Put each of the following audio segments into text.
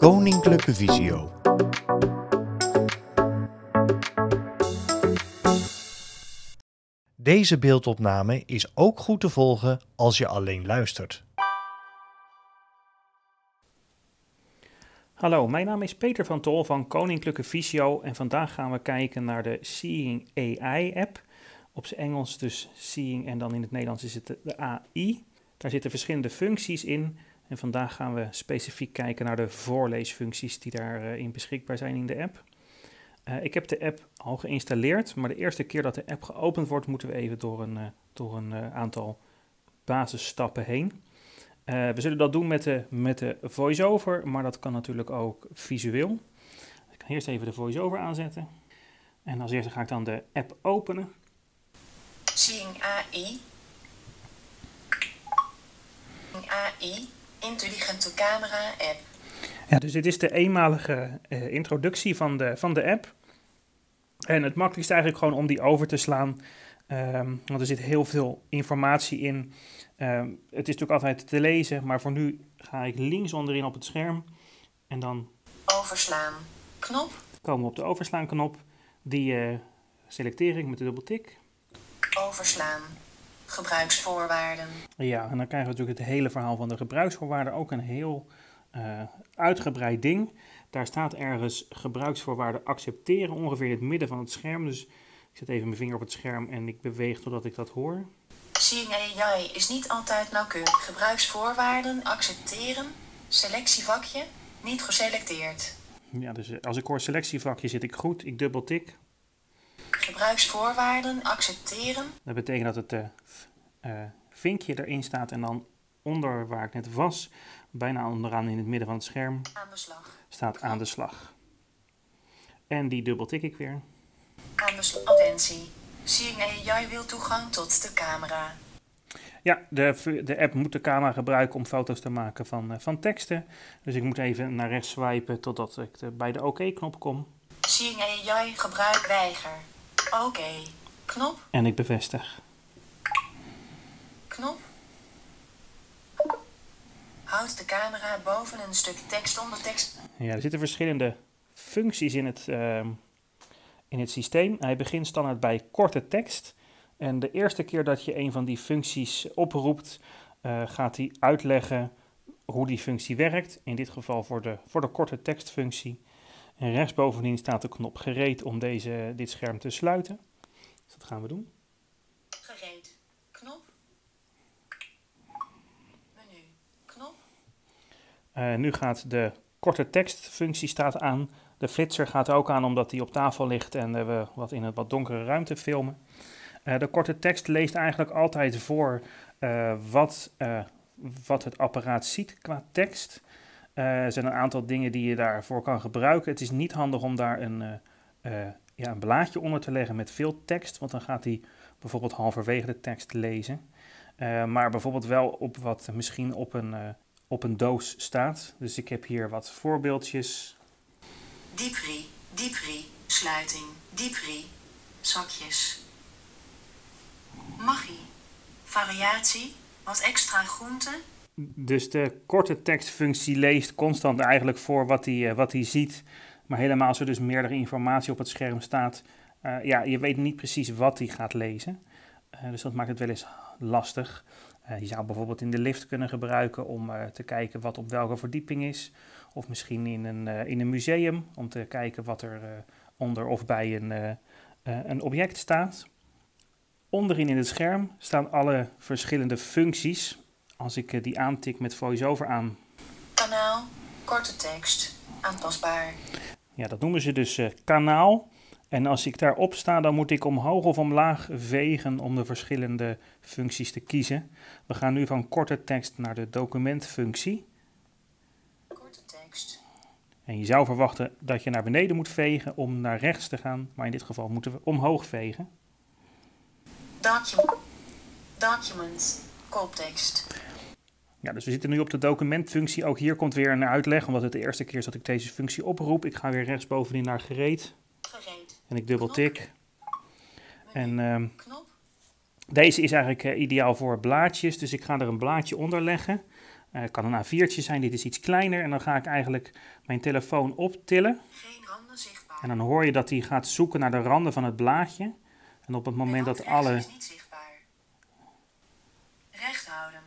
Koninklijke Visio. Deze beeldopname is ook goed te volgen als je alleen luistert. Hallo, mijn naam is Peter van Tol van Koninklijke Visio en vandaag gaan we kijken naar de Seeing AI app. Op zijn Engels dus Seeing en dan in het Nederlands is het de AI. Daar zitten verschillende functies in en vandaag gaan we specifiek kijken naar de voorleesfuncties die daarin beschikbaar zijn in de app. Uh, ik heb de app al geïnstalleerd, maar de eerste keer dat de app geopend wordt, moeten we even door een, uh, door een aantal basisstappen heen. we zullen dat doen met de, met de voice-over, maar dat kan natuurlijk ook visueel. Ik ga eerst even de voice-over aanzetten. En als eerste ga ik dan de app openen. Seeing. AI, intelligente camera app. Ja, dus dit is de eenmalige uh, introductie van de, van de app. En het makkelijkste eigenlijk gewoon om die over te slaan. Um, want er zit heel veel informatie in. Um, het is natuurlijk altijd te lezen, maar voor nu ga ik links onderin op het scherm. En dan overslaan knop. Komen we op de overslaan knop. Die uh, selecteer ik met de dubbeltik. Overslaan. Gebruiksvoorwaarden. Ja, en dan krijgen we natuurlijk het hele verhaal van de gebruiksvoorwaarden. Ook een heel uh, uitgebreid ding. Daar staat ergens gebruiksvoorwaarden accepteren, ongeveer in het midden van het scherm. Dus ik zet even mijn vinger op het scherm en ik beweeg totdat ik dat hoor. Seeing AI is niet altijd nauwkeurig. Gebruiksvoorwaarden accepteren, selectievakje, niet geselecteerd. Ja, dus als ik hoor selectievakje zit ik goed, ik dubbeltik. Gebruiksvoorwaarden accepteren. Dat betekent dat het uh, uh, vinkje erin staat en dan onder waar ik net was, bijna onderaan in het midden van het scherm, aan de slag. staat aan de slag. En die dubbeltik ik weer. Aan de slag. Attentie. Seeing AI wil toegang tot de camera. Ja, de, de app moet de camera gebruiken om foto's te maken van, uh, van teksten. Dus ik moet even naar rechts swipen totdat ik de, bij de OK-knop kom. Seeing AI gebruik weiger. Oké. Okay. Knop. En ik bevestig. Knop. Houd de camera boven een stuk tekst onder tekst. Ja, er zitten verschillende functies in het, uh, in het systeem. Hij begint standaard bij korte tekst. En de eerste keer dat je een van die functies oproept, uh, gaat hij uitleggen hoe die functie werkt. In dit geval voor de, voor de korte tekstfunctie. En rechtsbovenin staat de knop gereed om deze, dit scherm te sluiten. Dus dat gaan we doen. Gereed. Knop. Menu. Knop. Uh, nu gaat de korte tekstfunctie staat aan. De flitser gaat ook aan omdat die op tafel ligt en uh, we wat in een wat donkere ruimte filmen. Uh, de korte tekst leest eigenlijk altijd voor wat, wat het apparaat ziet qua tekst. Er zijn een aantal dingen die je daarvoor kan gebruiken. Het is niet handig om daar een, ja, een blaadje onder te leggen met veel tekst, want dan gaat hij bijvoorbeeld halverwege de tekst lezen. maar bijvoorbeeld wel op wat misschien op een op een doos staat. Dus ik heb hier wat voorbeeldjes. Diepri, diepri, sluiting, diepri, zakjes. Maggi, variatie, wat extra groenten. Dus de korte tekstfunctie leest constant eigenlijk voor wat hij, wat hij ziet. Maar helemaal als er dus meerdere informatie op het scherm staat, uh, ja, je weet niet precies wat hij gaat lezen. Uh, dus dat maakt het wel eens lastig. Je zou bijvoorbeeld in de lift kunnen gebruiken om te kijken wat op welke verdieping is. Of misschien in een, in een museum om te kijken wat er onder of bij een, een object staat. Onderin in het scherm staan alle verschillende functies. Als ik die aantik met VoiceOver aan. Kanaal, korte tekst, aanpasbaar. Ja, dat noemen ze dus kanaal. En als ik daarop sta, dan moet ik omhoog of omlaag vegen om de verschillende functies te kiezen. We gaan nu van korte tekst naar de documentfunctie. Korte tekst. En je zou verwachten dat je naar beneden moet vegen om naar rechts te gaan, maar in dit geval moeten we omhoog vegen. Document. Document. Koptekst. Ja, dus we zitten nu op de documentfunctie. Ook hier komt weer een uitleg, omdat het de eerste keer is dat ik deze functie oproep. Ik ga weer rechtsbovenin naar gereed. Gereed. En ik dubbeltik. En Knop. deze is eigenlijk uh, ideaal voor blaadjes, dus ik ga er een blaadje onder leggen. Eh, Het kan een A4'tje zijn, dit is iets kleiner. En dan ga ik eigenlijk mijn telefoon optillen. Geen randen zichtbaar. En dan hoor je dat hij gaat zoeken naar de randen van het blaadje. En op het moment dat alle... is niet zichtbaar. Recht houden.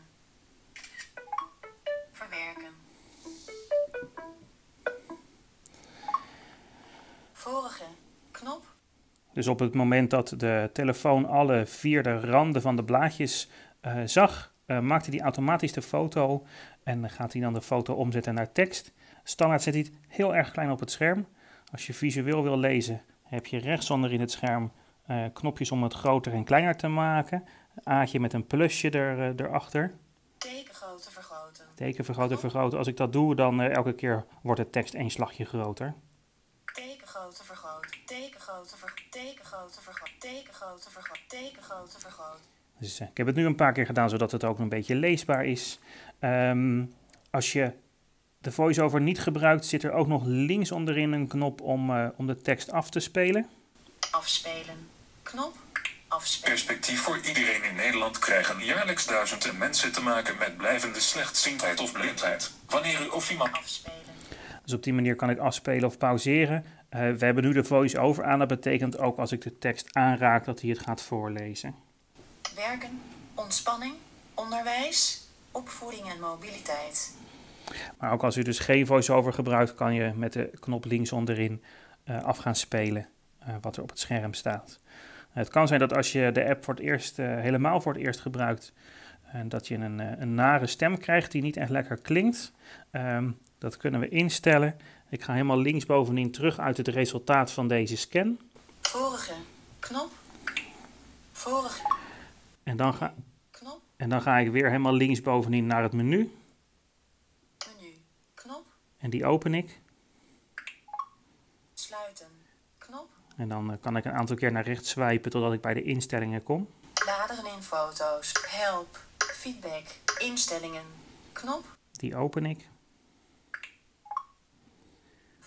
Vorige. Knop. Dus op het moment dat de telefoon alle vierde randen van de blaadjes eh, zag, eh, maakte hij automatisch de foto en gaat hij dan de foto omzetten naar tekst. Standaard zet hij het heel erg klein op het scherm. Als je visueel wil lezen, heb je rechtsonder in het scherm eh, knopjes om het groter en kleiner te maken. Een A'tje met een plusje er, erachter. Tekengrootte vergroten. Teken vergroten, vergroten. Als ik dat doe, dan elke keer wordt de tekst één slagje groter. Tekengrootte vergroten. Tekengrootte vergroten. Tekengrootte vergroten. Dus eh, ik heb het nu een paar keer gedaan, zodat het ook een beetje leesbaar is. Ehm, als je de voice-over niet gebruikt, zit er ook nog links onderin een knop om, eh, om de tekst af te spelen. Afspelen. Knop. Afspelen. Perspectief voor iedereen in Nederland krijgen jaarlijks duizenden mensen te maken met blijvende slechtziendheid of blindheid. Wanneer u of iemand Afspelen. Dus op die manier kan ik afspelen of pauzeren. Eh, we hebben nu de voice-over aan. Dat betekent ook als ik de tekst aanraak dat hij het gaat voorlezen. Werken. Ontspanning. Onderwijs. Opvoeding en mobiliteit. Maar ook als u dus geen voice-over gebruikt, kan je met de knop links onderin eh, af gaan spelen eh, wat er op het scherm staat. het kan zijn dat als je de app voor het eerst, helemaal voor het eerst gebruikt, dat je een, een nare stem krijgt die niet echt lekker klinkt. Ehm, dat kunnen we instellen. Ik ga helemaal linksbovenin terug uit het resultaat van deze scan. Vorige. Knop. Vorige. En dan ga, Knop. en dan ga ik weer helemaal linksbovenin naar het menu. Menu. Knop. En die open ik. Sluiten. Knop. En dan eh, kan ik een aantal keer naar rechts swipen totdat ik bij de instellingen kom. Bladeren in foto's. Help. Feedback. Instellingen. Knop. Die open ik.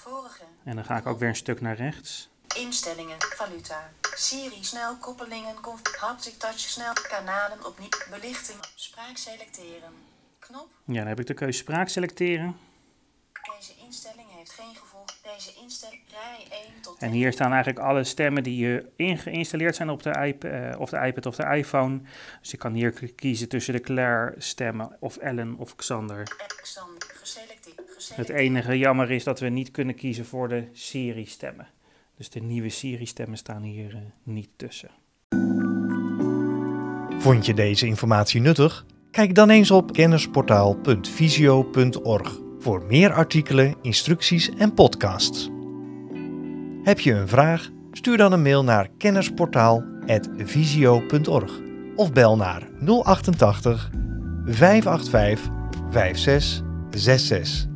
Vorige. En dan ga ik ook weer een stuk naar rechts. Instellingen. Valuta. Siri snel koppelingen. Haptic touch snel. Kanalen opnieuw. Belichting. Spraak selecteren. Knop. Ja, dan heb ik de keuze spraak selecteren. Deze instelling heeft geen gevolg. Deze instelling. Rij 1 tot En hier staan eigenlijk alle stemmen die uh, ingeïnstalleerd zijn op de, iP uh, of de iPad of de iPhone. Dus je kan hier kiezen tussen de Claire stemmen of Ellen of Xander. Xander. Het enige jammer is dat we niet kunnen kiezen voor de Siri stemmen. Dus de nieuwe Siri stemmen staan hier uh, niet tussen. Vond je deze informatie nuttig? Kijk dan eens op kennisportaal.visio.org voor meer artikelen, instructies en podcasts. Heb je een vraag? Stuur dan een mail naar kennisportaal.visio.org of bel naar 088 585 5666.